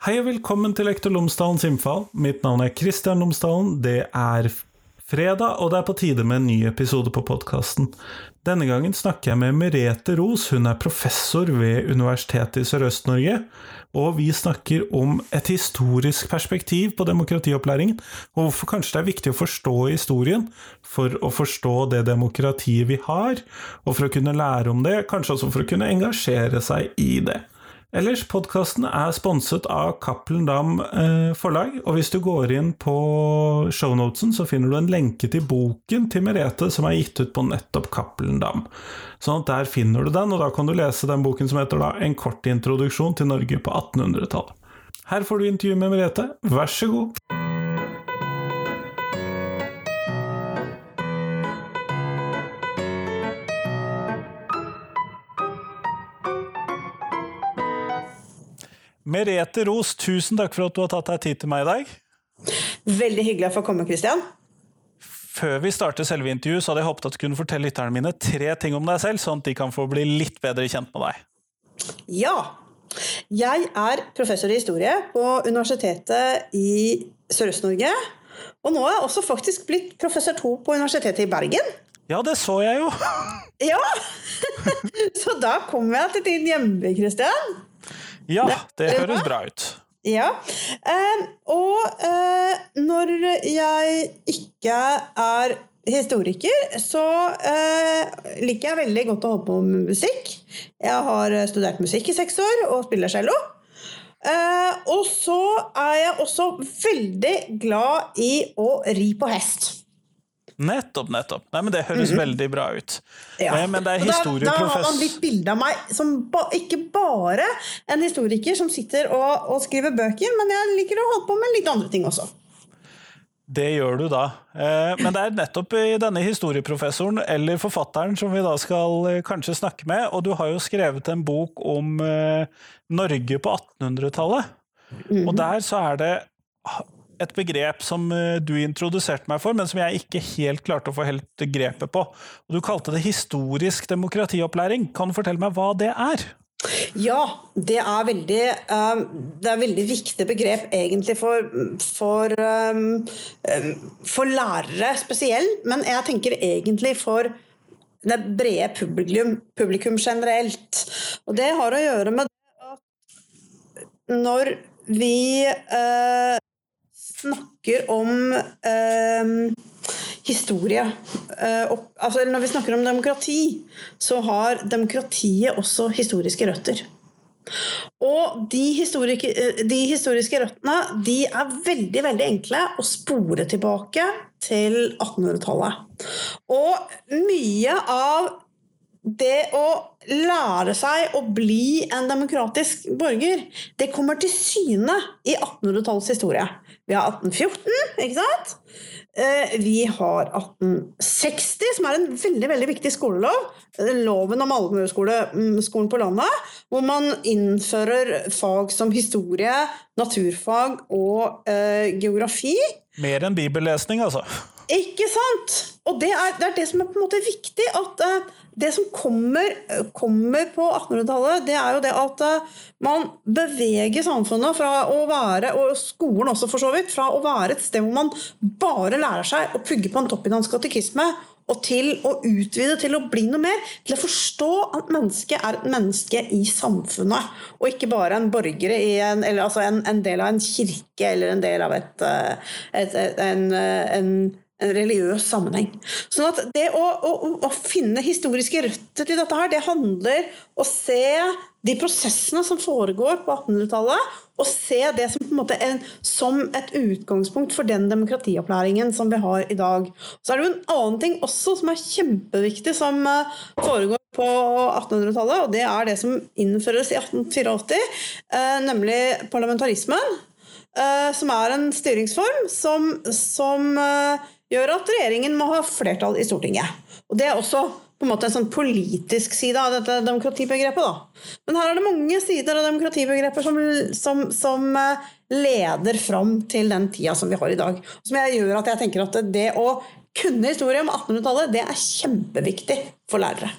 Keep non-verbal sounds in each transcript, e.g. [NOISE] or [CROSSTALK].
Hei og velkommen til Lektor Lomsdalens innfall. Mitt navn er Kristian Lomsdalen. Det er fredag, og det er på tide med en ny episode på podkasten. Denne gangen snakker jeg med Merete Ros. Hun er professor ved Universitetet i Sørøst-Norge. Og vi snakker om et historisk perspektiv på demokratiopplæringen, og hvorfor kanskje det er viktig å forstå historien for å forstå det demokratiet vi har, og for å kunne lære om det, kanskje også for å kunne engasjere seg i det. Ellers, podkasten er sponset av Cappelen Dam eh, forlag, og hvis du går inn på shownotesen, så finner du en lenke til boken til Merete som er gitt ut på nettopp Cappelen Dam. Sånn at der finner du den, og da kan du lese den boken som heter da En kort introduksjon til Norge på 1800-tallet. Her får du intervju med Merete, vær så god! Merete Ros, tusen takk for at du har tatt deg tid til meg i dag. Veldig hyggelig å få komme, Christian. Før vi starter selve intervjuet, så hadde jeg håpet at du kunne fortelle lytterne mine tre ting om deg selv, sånn at de kan få bli litt bedre kjent med deg. Ja. Jeg er professor i historie på Universitetet i Sørøst-Norge. Og nå er jeg også faktisk blitt professor to på Universitetet i Bergen. Ja, det så jeg jo. ja! [LAUGHS] så da kommer jeg til din hjemby, Christian. Ja, det høres bra ut. Ja. Eh, og eh, når jeg ikke er historiker, så eh, liker jeg veldig godt å holde på med musikk. Jeg har studert musikk i seks år og spiller cello. Eh, og så er jeg også veldig glad i å ri på hest. Nettopp, nettopp. Nei, men Det høres mm -hmm. veldig bra ut. Ja. Eh, men det er historieprofessor Da, da har man litt bilde av meg som ba, ikke bare en historiker som sitter og, og, skriver bøker, men jeg liker å holde på med litt andre ting også. Det gjør du da. Eh, men det er nettopp i denne historieprofessoren, eller forfatteren, som vi da skal eh, kanskje snakke med. Og du har jo skrevet en bok om Norge på 1800-tallet. Mm -hmm. Og der så er det et begrep som eh, du introduserte meg for, men som jeg ikke helt klarte å få helt grepet på. Du kalte det historisk demokratiopplæring. Kan du fortelle meg hva det er? Ja, det er veldig um, Det er veldig viktig begrep egentlig for, for, um, for lærere spesielt, men jeg tenker egentlig for det brede publikum, publikum generelt. Og det har å gjøre med at når vi snakker om eh, historie eh, altså Når vi snakker om demokrati, så har demokratiet også historiske røtter. Og de, eh, de historiske røttene de er veldig veldig enkle å spore tilbake til 1800-tallet. Og mye av det å lære seg å bli en demokratisk borger, det kommer til syne i 1800-tallets historie. Vi har 1814, ikke sant? Eh, vi har 1860, som er en veldig veldig viktig skolelov. Loven om allmueskolen på landet, hvor man innfører fag som historie, naturfag og eh, geografi. Mer enn bibellesning, altså. Ikke sant? Og det er, det er, det som er på en måte viktig. At uh, det som kommer, kommer på 1800-tallet, det er jo det at uh, man beveger samfunnet fra å være, og skolen også for så vidt, fra å være et sted hvor man bare lærer seg å pugge på en toppidans katekisme, og til å utvide til å bli noe mer. Til å forstå at mennesket er et menneske i samfunnet, og ikke bare en borger i en, eller altså en, en del av en kirke eller en del av et, eh, et, et en, en en religiøs sammenheng. Sånn at det å, å, å, finne historiske røtter til dette her, det handler om å se de prosessene som foregår på 1800-tallet, og se det som, på en som et utgangspunkt for den demokratiopplæringen som vi har i dag. Så er det jo en annen ting også som er kjempeviktig, som eh, foregår på 1800-tallet, og det er det som innføres i 1884, eh, nemlig parlamentarismen. Eh, som er en styringsform som, som gjør at regjeringen må ha flertall i Stortinget. Og Det er også på en måte en sånn politisk side av dette demokratibegrepet. Da. Men her er det mange sider av demokratibegrepet som, som, som eh, leder fram til den tida som vi har i dag. Som gjør at jeg tenker at det å kunne historie om 1800-tallet, det er kjempeviktig for lærere.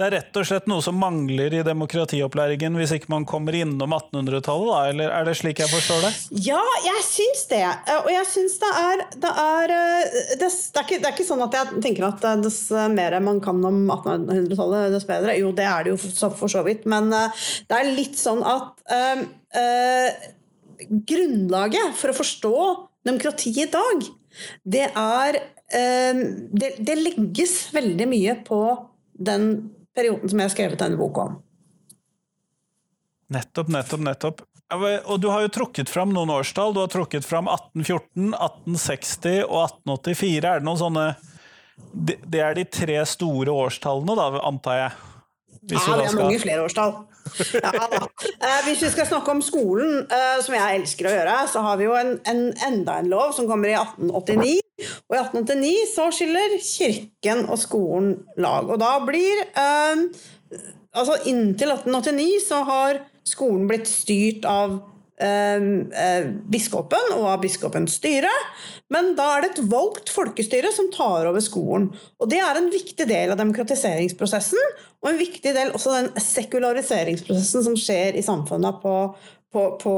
Det er rett og slett noe som mangler i demokratiopplæringen hvis ikke man kommer innom 1800-tallet, da? Eller er det slik jeg forstår det? Ja, jeg syns det. Og jeg syns det er det er, det, er ikke, det er ikke sånn at jeg tenker at dess mer man kan om 1800-tallet, dess bedre. Jo, det er det jo for så vidt, men det er litt sånn at uh, uh, Grunnlaget for å forstå demokratiet i dag, det er uh, det, det legges veldig mye på den perioden som jeg har skrevet denne boka om. Nettopp, nettopp, nettopp. Og du har jo trukket fram noen årstall. Du har trukket fram 1814, 1860 og 1884. Er det noen sånne Det er de tre store årstallene, da, antar jeg? Hvis ja, det er mange flere årstall. Ja, eh, hvis vi skal snakke om skolen, eh, som jeg elsker å gjøre, så har vi jo en, en, enda en lov som kommer i 1889. Og i 1889 så skiller kirken og skolen lag. Og da blir eh, Altså inntil 1889 så har skolen blitt styrt av eh, eh, biskopen og av biskopens styre. Men da er det et valgt folkestyre som tar over skolen. Og det er en viktig del av demokratiseringsprosessen, og en viktig del også den sekulariseringsprosessen som skjer i samfunnet på på, på,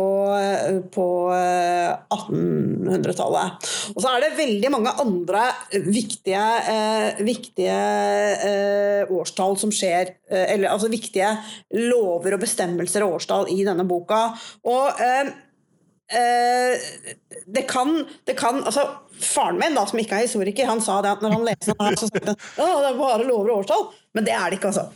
på 1800-tallet. Eh, og så er det veldig mange andre viktige, eh, viktige eh, årstall som skjer, eh, eller altså viktige lover og bestemmelser og årstall i denne boka. Og eh, det kan, det kan altså Faren min, da, som ikke er historiker, han sa det at når han leste den her, så sa han at det er bare lover og årstall. Men det er det ikke, altså.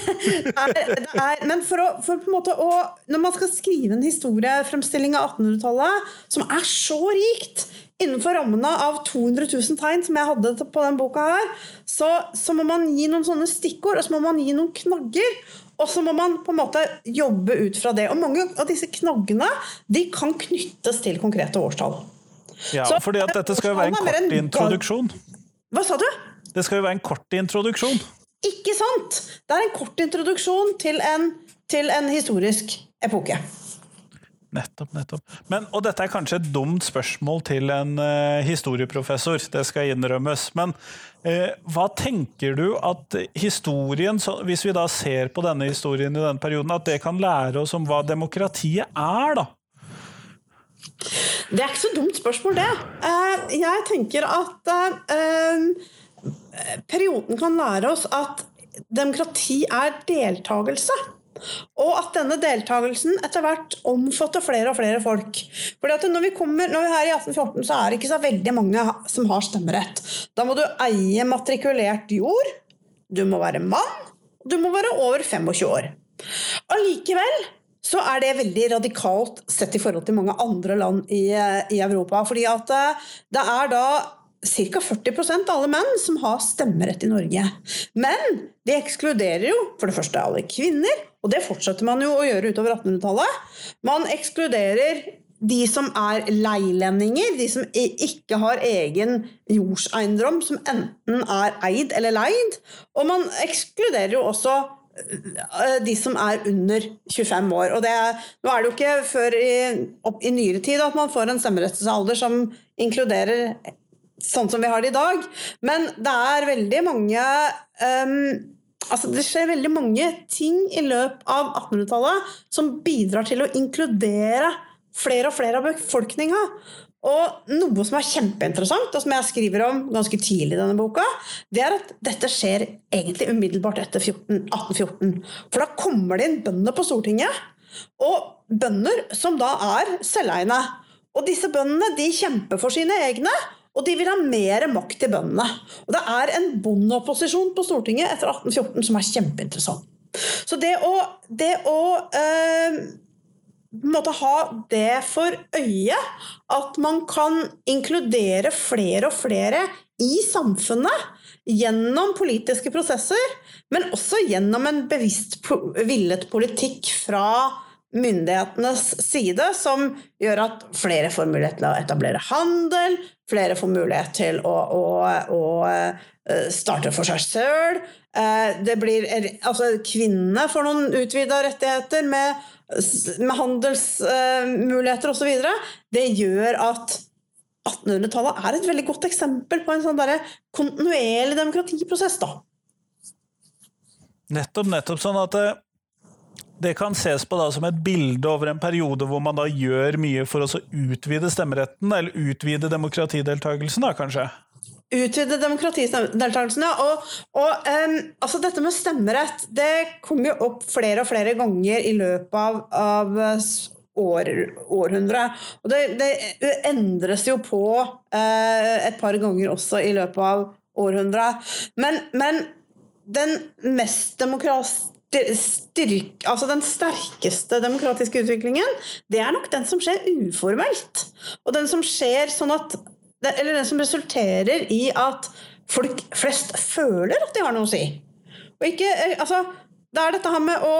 [LAUGHS] det er, det er, men for å, for på en måte å Når man skal skrive en historiefremstilling av 1800-tallet som er så rikt innenfor rammene av 200 000 tegn som jeg hadde på den boka her, så, så må man gi noen sånne stikkord, og så må man gi noen knagger. Og så må man på en måte jobbe ut fra det. Og mange av disse knaggene de kan knyttes til konkrete årstall. Ja, så, fordi at dette skal jo være en kort introduksjon. Hva sa du? Det skal jo være en kort introduksjon. Ikke sant? Det er en kort introduksjon til en, til en historisk epoke. Nettopp, nettopp. Men, og dette er kanskje et dumt spørsmål til en uh, historieprofessor, det skal innrømmes. Men uh, hva tenker du at historien, så, hvis vi da ser på denne historien i denne perioden, at det kan lære oss om hva demokratiet er, da? Det er ikke så dumt spørsmål, det. Uh, jeg tenker at perioden kan lære oss at demokrati er deltakelse. Og at denne deltakelsen etter hvert omfatter flere og flere folk. Fordi at når vi kommer, når vi er her i 1814, så er det ikke så veldig mange som har stemmerett. Da må du eie matrikulert jord, du må være mann, du må være over 25 år. Allikevel så er det veldig radikalt sett i forhold til mange andre land i, i Europa. fordi at det er da ca. 40% av alle menn som har stemmerett i Norge. Men det ekskluderer jo for det første alle kvinner, og det fortsetter man jo å gjøre utover 1800-tallet. Man ekskluderer de som er leilendinger, de som ikke har egen jordseiendom, som enten er eid eller leid. Og man ekskluderer jo også eh, de som er under 25 år. Og det, nå er det jo ikke før i, opp, i nyere tid at man får en stemmerettsalder som inkluderer sånn som vi har det i dag. Men det er veldig mange um, altså Det skjer veldig mange ting i løpet av 1800-tallet som bidrar til å inkludere flere og flere av befolkninga. Og noe som er kjempeinteressant, og som jeg skriver om ganske tidlig i denne boka, det er at dette skjer egentlig umiddelbart etter 14, 1814. For da kommer det inn bønder på Stortinget. Og bønder som da er selveiende. Og disse bøndene de kjemper for sine egne, og de vil ha mer makt til bøndene. Og det er en bondeopposisjon på Stortinget etter 1814 som er kjempeinteressant. Så det å, det å eh, måtte ha det for øye, at man kan inkludere flere og flere i samfunnet gjennom politiske prosesser, men også gjennom en bevisst villet politikk fra myndighetenes side, som gjør at flere får mulighet til å etablere handel, flere får mulighet til å, å, å eh, starte for seg sjøl. Eh, Altså, kvinnene får noen utvida rettigheter med, med handelsmuligheter osv. Det gjør at 1800-tallet er et veldig godt eksempel på en sånn kontinuerlig demokratiprosess. da. Nettopp, nettopp. Sånn at det, kan ses på da som et bilde over en periode hvor man da gjør mye for å utvide stemmeretten, eller utvide demokratideltakelsen, da kanskje? Utvide demokratideltakelsen, ja. Og, og um, altså dette med stemmerett det kom jo opp flere og flere ganger i løpet av, av år, århundre. Og det, det, endres jo på uh, et par ganger også i løpet av århundret. Men, men den mest demokratiske Styrk, altså den sterkeste demokratiske utviklingen, det er nok den som skjer uformelt. Og den som skjer sånn at Eller den som resulterer i at folk flest føler at de har noe å si. Og ikke eh, Altså, det er dette her med å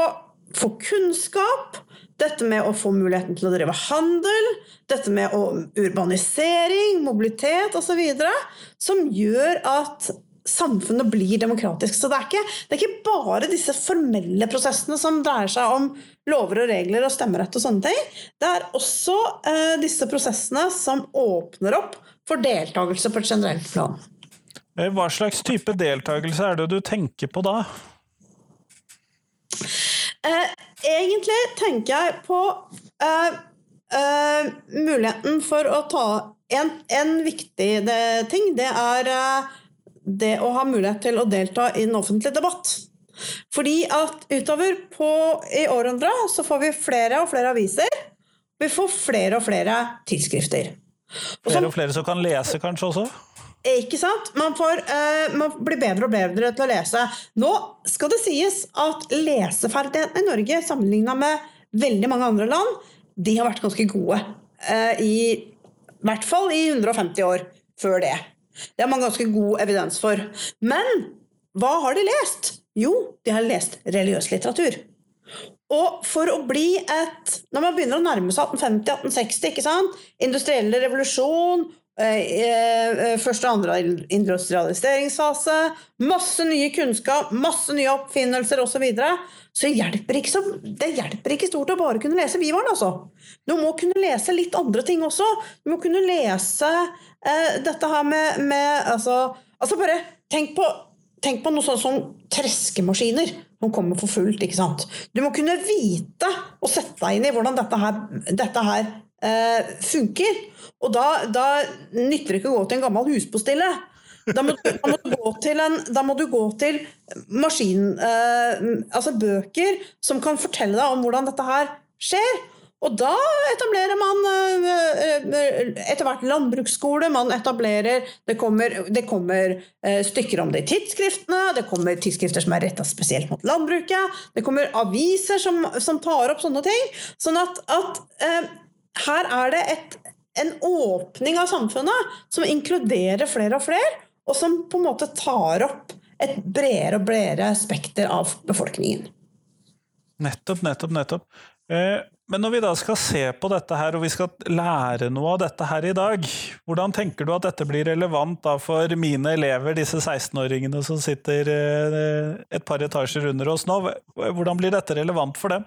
få kunnskap, dette med å få muligheten til å drive handel, dette med urbanisering, mobilitet osv., som gjør at samfunnet blir demokratisk. Så det er, ikke, det er, ikke, bare disse formelle prosessene som dreier seg om lover og regler og stemmerett og sånne ting. Det er også eh, disse prosessene som åpner opp for deltakelse på et generelt plan. Eh, hva slags type deltakelse er det du tenker på da? Eh, egentlig tenker jeg på eh, eh, muligheten for å ta en, en viktig det, ting. Det er eh, det å ha mulighet til å delta i den offentlige debatt. Fordi at utover på, i århundret så får vi flere og flere aviser. Vi får flere og flere tidsskrifter. Og flere og flere som kan lese, kanskje også? Ikke sant? Man, får, uh, man, blir bedre og bedre til å lese. Nå skal det sies at leseferdighetene i Norge sammenligna med veldig mange andre land, de har vært ganske gode. Uh, I hvert fall i 150 år før det. Det har man ganske god evidens for. Men hva har de lest? Jo, de har lest religiøs litteratur. Og for å bli et Når man begynner å nærme seg 1850-1860, ikke sant? industrielle revolusjon, Eh, eh, første og andre industrialiseringsfase, masse nye kunnskap, masse nye oppfinnelser osv. Så, videre. Så hjelper ikke så, det hjelper ikke stort å bare kunne lese Vivaren. Altså. Du må kunne lese litt andre ting også. Du må kunne lese eh, dette her med, med altså, altså, bare tenk på, tenk på noe sånt som treskemaskiner som kommer for fullt. ikke sant? Du må kunne vite og sette deg inn i hvordan dette her, dette her eh, funker. Og da, da, nytter det ikke å gå til en gammel huspostille. Da må, da må, du, gå til, en, må du gå til maskin, eh, altså bøker som kan fortelle deg om hvordan dette her skjer. Og da etablerer man eh, eh, etter hvert landbruksskole. Man etablerer Det kommer, det kommer eh, stykker om det i tidsskriftene. Det kommer tidsskrifter som er retta spesielt mot landbruket. Det kommer aviser som, som tar opp sånne ting. Sånn at, at her er det et, en åpning av samfunnet som inkluderer flere og flere, og som på en måte tar opp et bredere og bredere spekter av befolkningen. Nettopp, nettopp, nettopp. Eh, men når vi da skal se på dette her, og vi skal lære noe av dette her i dag, hvordan tenker du at dette blir relevant da for mine elever, disse 16-åringene som sitter eh, et par etasjer under oss nå? Hvordan blir dette relevant for dem?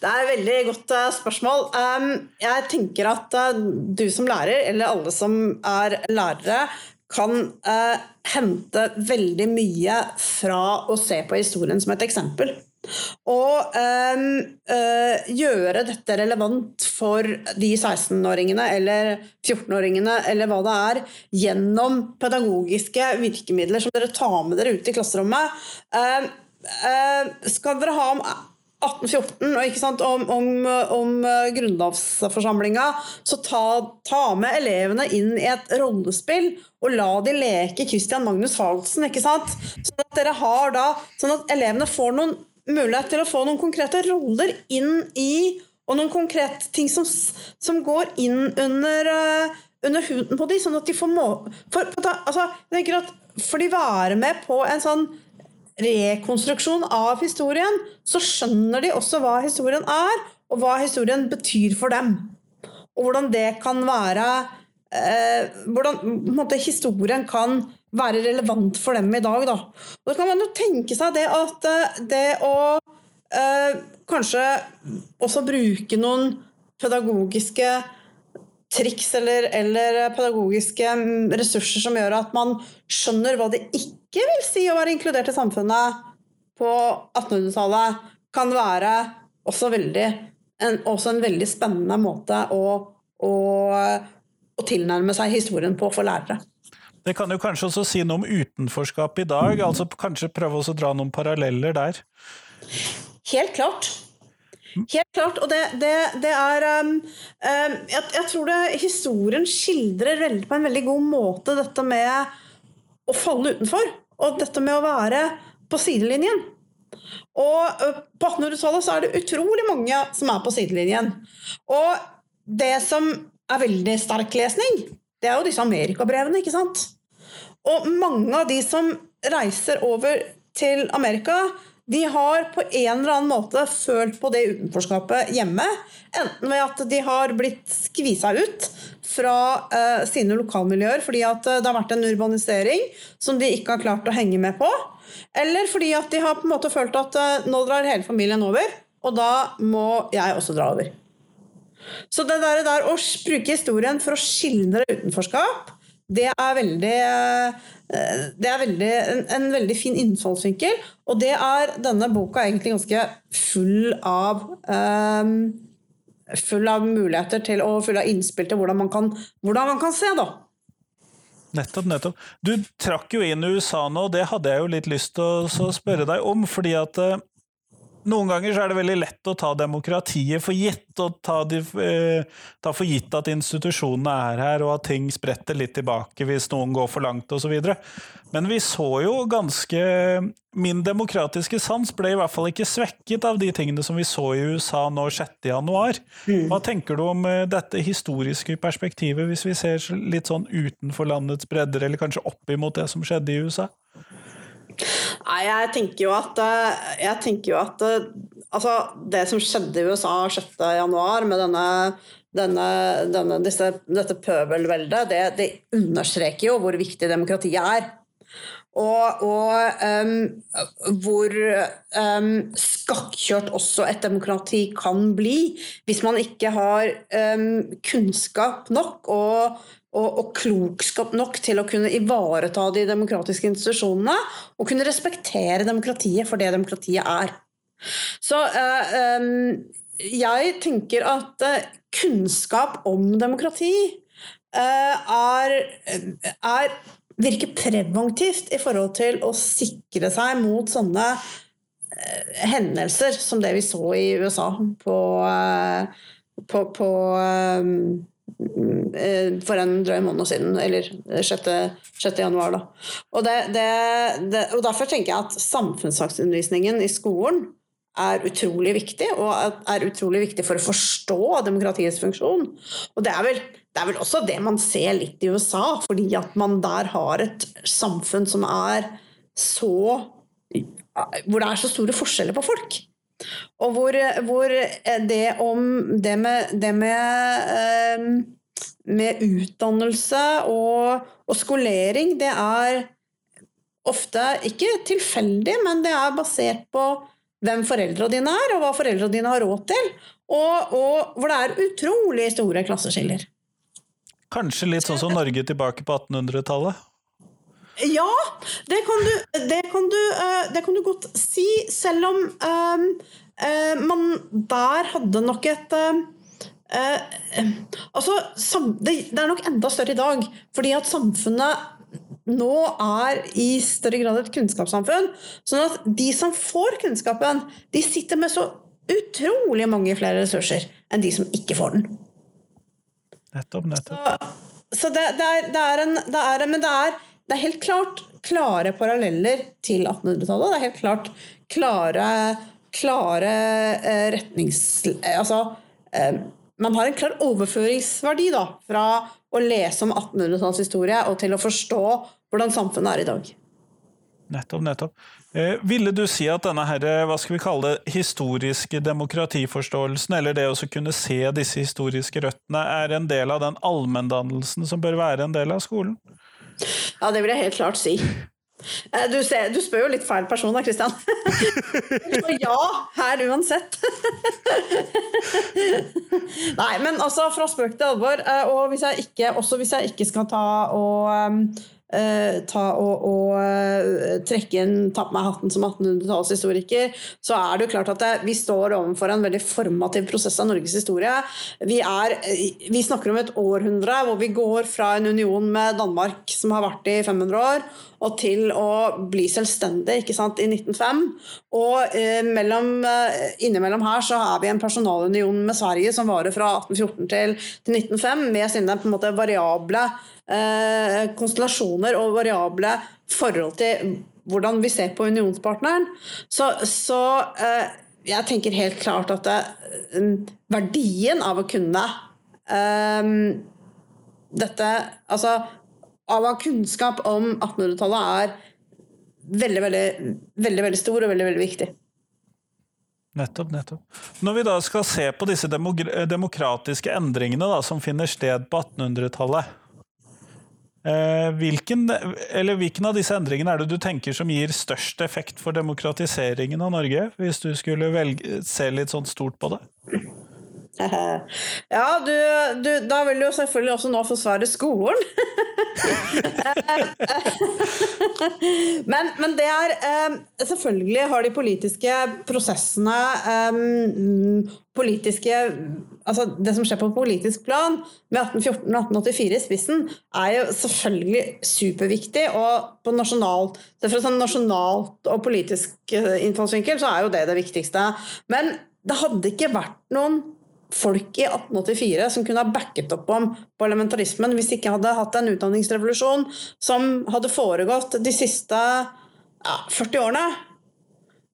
Det er et veldig godt uh, spørsmål. Um, jeg tenker at uh, du som lærer, eller alle som er lærere, kan eh, hente veldig mye fra å se på historien som et eksempel. Og um, gjøre dette relevant for de 16-åringene eller 14-åringene eller hva det er, gjennom pedagogiske virkemidler som dere tar med dere ut i klasserommet. skal dere ha 1814 og ikke sant, om, om, om eh, grunnlovsforsamlinga, så ta, ta, med elevene inn i et rollespill og la de leke Christian Magnus Halsen. ikke sant? Sånn at dere har da, sånn at elevene får noen mulighet til å få noen konkrete roller inn i Og noen konkrete ting som, som går inn under, uh, under huden på dem, sånn at de får må... For, altså, jeg tenker at Får de være med på en sånn rekonstruksjon av historien, så skjønner de også hva historien er, og hva historien betyr for dem. Og hvordan det kan være eh, Hvordan måte, historien kan være relevant for dem i dag. Da. Og da kan man jo tenke seg det at eh, det å eh, kanskje også bruke noen pedagogiske triks eller, eller, pedagogiske ressurser som gjør at man skjønner hva det ikke vil si å være inkludert i samfunnet på 1800-tallet kan være også, veldig, en, også en veldig spennende måte å, å, å tilnærme seg historien på for lærere. Det kan jo kanskje også si noe om utenforskap i dag, altså kanskje prøve å dra noen paralleller der? Helt klart. Helt klart. Og det, det, det er um, um, jeg, jeg, tror det historien skildrer på en veldig god måte dette med å falle utenfor. Og dette med å være på sidelinjen. Og på 1800-tallet så er det utrolig mange som er på sidelinjen. Og det som er veldig sterk lesning, det er jo disse amerikabrevene, ikke sant? Og mange av de som reiser over til Amerika, de har på en eller annen måte følt på det utenforskapet hjemme. Enten ved at de har blitt skvisa ut fra uh, sine lokalmiljøer fordi at uh, det har vært en urbanisering som de ikke har klart å henge med på. Eller fordi at de har på en måte følt at uh, nå drar hele familien over, og da må jeg også dra over. Så det der, der å bruke historien for å skildre utenforskap, det er veldig eh, det er veldig, en, en, veldig fin innfallsvinkel, og det er denne boka egentlig ganske full av um, Full av muligheter til og full av innspill til hvordan man kan, hvordan man kan se, da. Nettopp, nettopp. Du trakk jo inn USA nå, og det hadde jeg jo litt lyst til å spørre deg om. fordi at eh, noen ganger så er det veldig lett å ta demokratiet for gitt, og ta, de, eh, ta, for gitt at institusjonene er her, og at ting spretter litt tilbake hvis noen går for langt, osv. Men vi så jo ganske Min demokratiske sans ble i hvert fall ikke svekket av de tingene som vi så i USA nå 6.1. januar. Hva tenker du om eh, dette historiske perspektivet, hvis vi ser litt sånn utenfor landets bredder, eller kanskje opp imot det som skjedde i USA? Nei, jeg tenker jo at, eh, tenker jo at eh, altså, Det som skjedde i USA 6.1 med denne, denne, denne, disse, dette pøbelveldet, det, det, understreker jo hvor viktig demokratiet er. Og, og um, hvor um, skakkjørt også et demokrati kan bli hvis man ikke har um, kunnskap nok og og, og, klokskap nok til å kunne ivareta de demokratiske institusjonene og kunne respektere demokratiet for det demokratiet er. Så uh, jeg tenker at uh, kunnskap om demokrati uh, er, er, virker preventivt i forhold til å sikre seg mot sånne hendelser som det vi så i USA på, på, på um, Eh, for en drøy måned siden, eller 6. 6. januar. Da. Og, det, det, det, og derfor tenker jeg at samfunnsfagsundervisningen i skolen er utrolig viktig, og er utrolig viktig for å forstå demokratiets funksjon. Og det er vel, det er vel også det man ser litt i USA, fordi at man der har et samfunn som er så Hvor det er så store forskjeller på folk. Og hvor, hvor det om det med, det med, eh, med utdannelse og, og, skolering, det er ofte ikke tilfeldig, men det er basert på hvem foreldra dine er, og hva foreldra dine har råd til. Og, og, hvor det er utrolig store klasseskiller. Kanskje litt sånn som Norge tilbake på 1800-tallet? Ja, det kan, du, det, kan du, uh, det kan du, godt si, selv om um, man der hadde nok et uh, altså, det, det, er nok enda større i dag, fordi at samfunnet nå er i større grad et kunnskapssamfunn. Sånn at de som får kunnskapen, de sitter med så utrolig mange flere ressurser enn de som ikke får den. Nettopp, nettopp. Så, så det, det, er, det, er en, det er Men det er det er helt klart klare paralleller til 1800-tallet. Det er helt klart klare, klare eh, retnings... Altså eh, Man har en klar overføringsverdi da, fra å lese om 1800-tallets historie og til å forstå hvordan samfunnet er i dag. Nettopp, nettopp. Eh, ville du si at denne her, hva skal vi kalle det, historiske demokratiforståelsen, eller det å kunne se disse historiske røttene, er en del av den allmenndannelsen som bør være en del av skolen? Ja, det vil jeg helt klart si. Eh, du, ser, du spør jo litt feil person da, Kristian. [LAUGHS] ja her uansett. Nei, men altså fra spøk til alvor. Eh, og hvis jeg ikke, også hvis jeg ikke skal ta og eh, ta og, og eh, trekke inn, ta på meg hatten som 1800-tallshistoriker, så er det jo klart at det, vi står overfor en veldig formativ prosess av Norges historie. Vi, er, eh, vi snakker om et århundre hvor vi går fra en union med Danmark som har vært i 500 år, og til å bli selvstendig ikke sant, i 1905. Og eh, mellom, innimellom her så er vi en personalunion med Sverige som varer fra 1814 til, til 1905, med sine på en måte variable eh, konstellasjoner og variable forhold til hvordan vi ser på unionspartneren. Så, så eh, jeg tenker helt klart at det, eh, verdien av å kunne eh, dette Altså av å ha kunnskap om 1800-tallet er veldig, veldig, veldig, veldig stor og veldig, veldig viktig. Nettopp, nettopp. Når vi da skal se på disse demokratiske endringene da, som finner sted på 1800-tallet, eh, hvilken, hvilken, av disse endringene er det du tenker som gir størst effekt for demokratiseringen av Norge, hvis du skulle velge, se litt sånn stort på det? [LAUGHS] Ja, du, du, da vil du jo selvfølgelig også nå forsvare skolen. [LAUGHS] men, men, det er um, Selvfølgelig har de politiske prosessene um, politiske, altså Det som skjer på politisk plan, med 1814 og 1884 i spissen, er jo selvfølgelig superviktig. Og på nasjonalt, fra sånn nasjonalt og politisk eh, innfallsvinkel så er jo det det viktigste. Men det hadde ikke vært noen folk i 1884 som kunne ha backet opp om parlamentarismen hvis de ikke hadde hatt en utdanningsrevolusjon som hadde foregått de siste ja, 40 årene.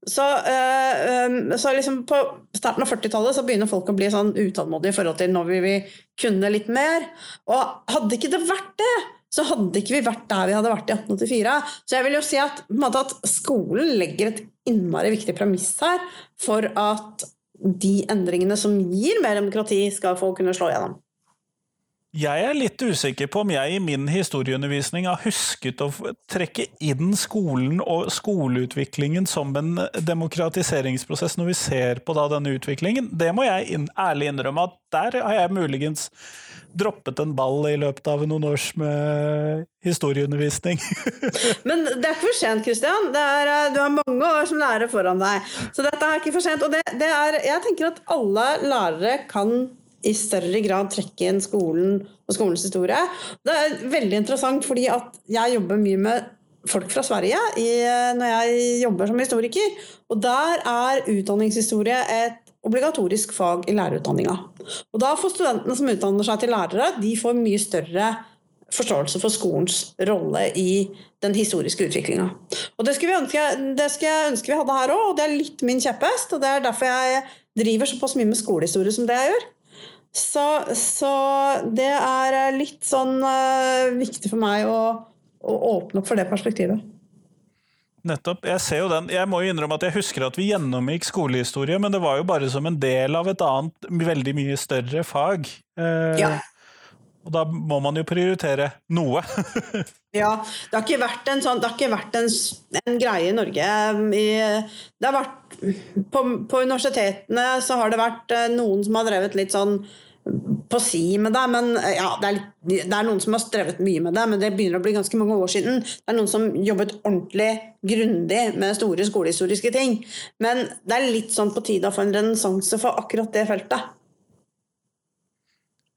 Så, øh, så liksom på starten av 40-tallet så begynner folk å bli sånn utålmodige i forhold til når vi vil kunne litt mer. Og hadde ikke det vært det, så hadde ikke vi vært der vi hadde vært i 1884. Så jeg vil jo si at, måte, at skolen legger et innmari viktig premiss her for at de endringene som gir mer demokrati, skal få kunne slå gjennom. Jeg er litt usikker på om jeg i min historieundervisning har husket å trekke inn skolen og skoleutviklingen som en demokratiseringsprosess når vi ser på denne utviklingen. Det må jeg inn, ærlig innrømme at der har jeg muligens droppet en ball i løpet av noen års med historieundervisning. [LAUGHS] Men det er ikke for sent, Kristian. Eh, du har mange år som lærer foran deg. Så dette er ikke for sent. Og det, det er, jeg tenker at alle lærere kan i større grad trekke inn skolen og skolens historie. Det er veldig interessant, fordi at jeg jobber mye med folk fra Sverige i, når jeg jobber som historiker. Og der er utdanningshistorie et obligatorisk fag i lærerutdanninga. Og da får studentene som utdanner seg til lærere, de får mye større forståelse for skolens rolle i den historiske utviklinga. Og det skulle, det skulle jeg ønske vi hadde her òg, og det er litt min kjepphest. Og det er derfor jeg driver såpass mye med skolehistorie som det jeg gjør. Så, så det er litt sånn uh, viktig for meg å, å åpne opp for det perspektivet. Nettopp. Jeg ser jo den. Jeg må jo innrømme at jeg husker at vi gjennomgikk skolehistorie, men det var jo bare som en del av et annet, veldig mye større fag. Uh, ja. Og da må man jo prioritere noe. [LAUGHS] ja. Det har ikke vært en, sånn, det har ikke vært en, en greie i Norge. I, det har vært, på, på universitetene så har det vært eh, noen som har drevet litt sånn på si med det, men ja, det er, det er, noen som har strevet mye med det, men det begynner å bli ganske mange år siden. Det er noen som jobbet ordentlig grundig med store skolehistoriske ting. Men det er litt sånn på tide å få en renessanse for akkurat det feltet.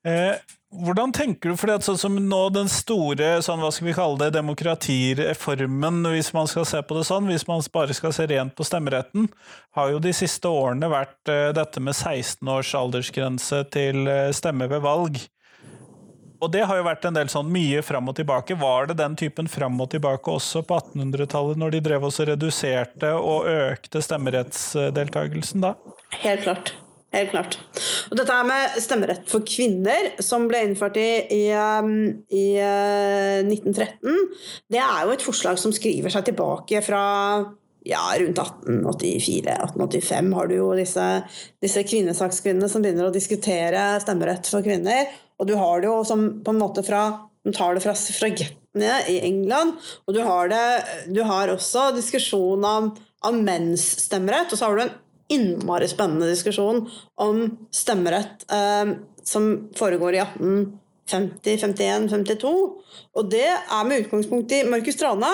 Eh, hvordan tenker du, for sånn som nå den store sånn, hva skal vi kalle det, demokratireformen, hvis man skal se på det sånn, hvis man bare skal se rent på stemmeretten, har jo de siste årene vært uh, dette med 16 års aldersgrense til uh, stemme ved valg. Og det har jo vært en del sånn mye fram og tilbake. Var det den typen fram og tilbake også på 1800-tallet, når de drev også reduserte og økte stemmerettsdeltakelsen da? Helt klart. Helt klart. Og dette her med stemmerett for kvinner, som ble innført i, i, um, i 1913, uh, det er jo et forslag som skriver seg tilbake fra ja, rundt 1884-1885 har du jo disse, disse kvinnesakskvinnene som begynner å diskutere stemmerett for kvinner. Og du har det jo som på en måte fra De tar det fra suffragettene i England. Og du har, det, du har også diskusjon om, om menns stemmerett. Og så har du en innmari spennende diskusjon om stemmerett eh, som foregår i 1850, 51, 52. Og det er med utgangspunkt i Markus Trane.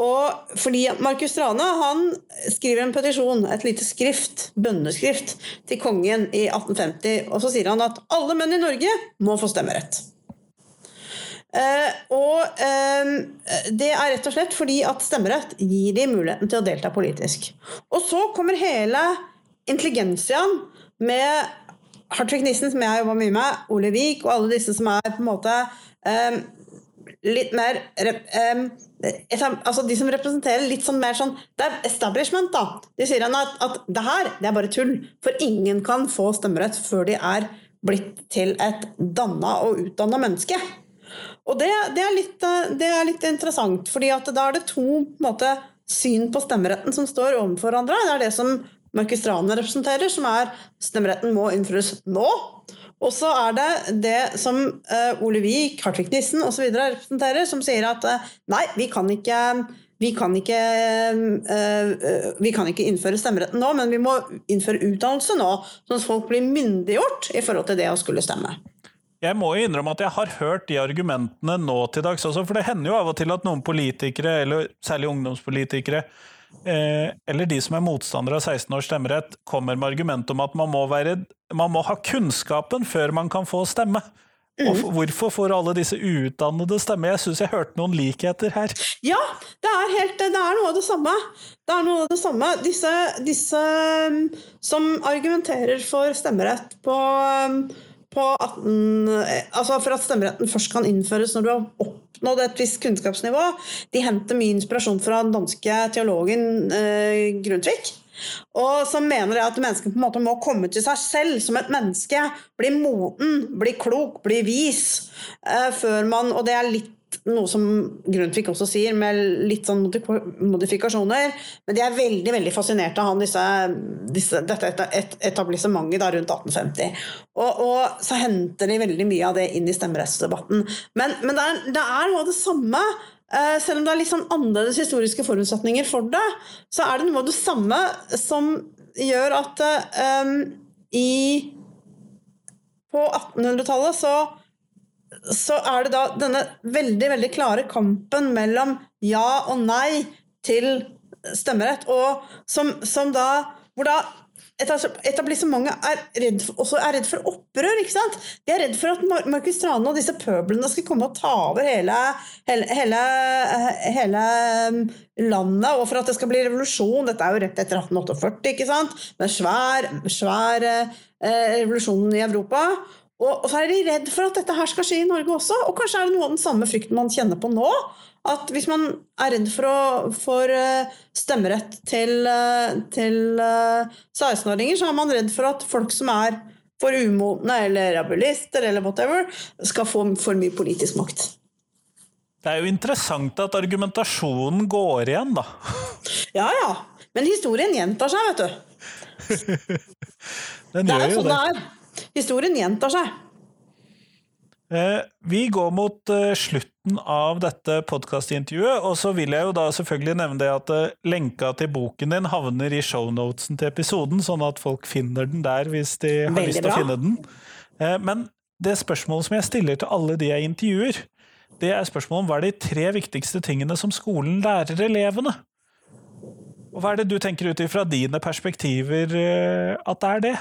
Og fordi Markus Trane han skriver en petisjon, et lite skrift, bønneskrift, til kongen i 1850. Og så sier han at alle menn i Norge må få stemmerett. Eh, og eh, det er rett og slett fordi at stemmerett gir dem muligheten til å delta politisk. Og så kommer hele intelligensiaen med Hartvig Nissen, som jeg har jobba mye med, Ole Vik og alle disse som er på en måte um, litt mer eh, altså De som representerer litt sånn mer sånn Det er establishment, da. De sier at, at det her det er bare tull. For ingen kan få stemmerett før de er blitt til et danna og utdanna menneske. Og det, det, er litt, eh, det, er litt, interessant, fordi da er det to måte, syn på stemmeretten som står overfor hverandre. Det er det som Markus Strane representerer, som er stemmeretten må innføres nå. Og så er det det som uh, Ole Vik, Hartvig Nissen osv. representerer, som sier at uh, nei, vi kan ikke vi kan, ikke, uh, vi kan ikke innføre stemmeretten nå, men vi må innføre utdannelse nå, sånn at folk blir myndiggjort i forhold til det å skulle stemme. Jeg må jo innrømme at jeg har hørt de argumentene nå til dags også, for det hender jo av og til at noen politikere, eller særlig ungdomspolitikere, eh, eller de som er motstandere av 16 års stemmerett, kommer med argumentet om at man må, være, man må, ha kunnskapen før man kan få stemme. Mm. Og hvorfor får alle disse uutdannede stemme? Jeg syns jeg hørte noen likheter her. Ja, det er, helt, det er noe av det samme. Det er noe av det samme. Disse, disse um, som argumenterer for stemmerett på på 18, altså for at stemmeretten først kan innføres når du har oppnådd et visst kunnskapsnivå. De henter mye inspirasjon fra den danske teologen eh, Grundtvig. Og som mener at mennesket på en måte må komme til seg selv som et menneske. Bli moden, bli klok, bli vis. Eh, før man, og det er litt noe som Grundtvig også sier, med litt sånn modifikasjoner. Men de er veldig veldig fascinert av han, disse, disse, dette etablissementet da, rundt 1850. Og, og, så henter de veldig mye av det inn i stemmerettsdebatten. Men, men det, er, det, er, noe av det samme. Eh, selv om det er litt sånn annerledes historiske forutsetninger for det, så er det noe av det samme som gjør at um, i På 1800-tallet så så er det da denne veldig, veldig klare kampen mellom ja og nei til stemmerett, og som, som da Hvor da etablissementet er redd for, også er redd for opprør. ikke sant? De er redd for at Markus Trane og disse pøblene skal komme og ta over hele, hele, hele, hele, um, landet, og for at det skal bli revolusjon. Dette er jo rett etter 1848, ikke sant? Med svær, svær eh, revolusjonen i Europa. Og, så er de redd for at dette her skal skje i Norge også. Og kanskje er det noe av den samme frykten man kjenner på nå. At hvis man er redd for, å, for eh, stemmerett til, eh, til 16-åringer, eh, så er man redd for at folk som er for umodne eller rabulister eller whatever, skal få for mye politisk makt. Det er jo interessant at argumentasjonen går igjen, da. [LAUGHS] Ja ja. Men historien gjentar seg, vet du. [LAUGHS] Den gjør jo sånn det. det Historien gjentar seg. Eh, vi går mot eh, slutten av dette podkastintervjuet, og så vil jeg jo da selvfølgelig nevne det at eh, lenka til boken din havner i shownotesen til episoden, sånn at folk finner den der hvis de har Veldig lyst til å finne den. Men det spørsmålet som jeg stiller til alle de jeg intervjuer, det er spørsmålet om hva er de tre viktigste tingene som skolen lærer elevene? Og hva er det du tenker ut ifra dine perspektiver at det er det?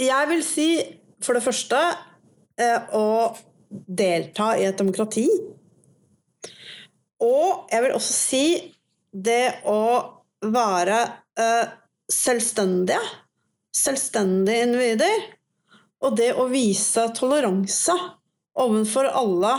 Jeg vil si, for det første, eh, å delta i et demokrati. Og jeg vil også si det å være eh, selvstendige. Selvstendige individer. Og det å vise toleranse overfor alle,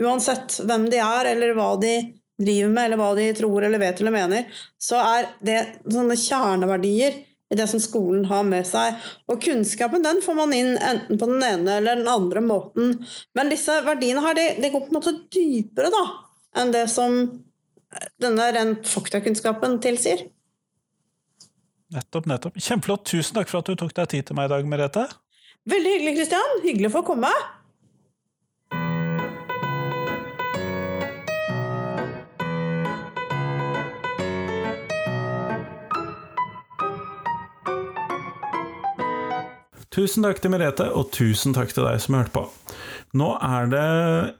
uansett hvem de er, eller hva de driver med, eller hva de tror eller vet eller mener, så er det sånne kjerneverdier i det som skolen har med seg. Og kunnskapen den får man inn enten på den ene eller den andre måten. Men disse verdiene her, de, de går på en måte dypere da, enn det som denne rent faktakunnskapen tilsier. Nettopp, nettopp. Kjempeflott. Tusen takk for at du tok deg tid til meg i dag, Merete. Veldig hyggelig, Kristian. Hyggelig å få komme. Tusen takk til Merete, og tusen takk til deg som hørte på. Nå er det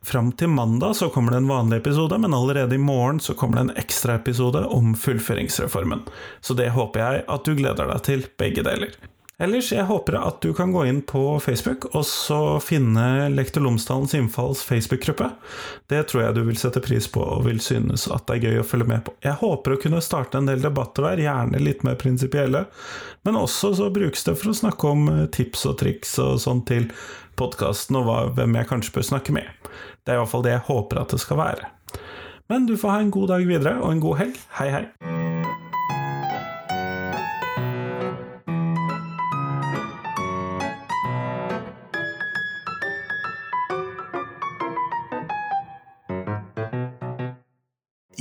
fram til mandag så kommer det en vanlig episode, men allerede i morgen så kommer det en ekstraepisode om fullføringsreformen. Så det håper jeg at du gleder deg til, begge deler. Ellers, jeg håper at du kan gå inn på Facebook og så finne Lektor Lomsdalens Innfalls Facebook-gruppe. Det tror jeg du vil sette pris på og vil synes at det er gøy å følge med på. Jeg håper å kunne starte en del debatter der, gjerne litt mer prinsipielle, men også så brukes det for å snakke om eh, tips og triks og sånn til podkasten, og hvem jeg kanskje bør snakke med. Det er i hvert fall det jeg håper at det skal være. Men du får ha en god dag videre, og en god helg. Hei, hei.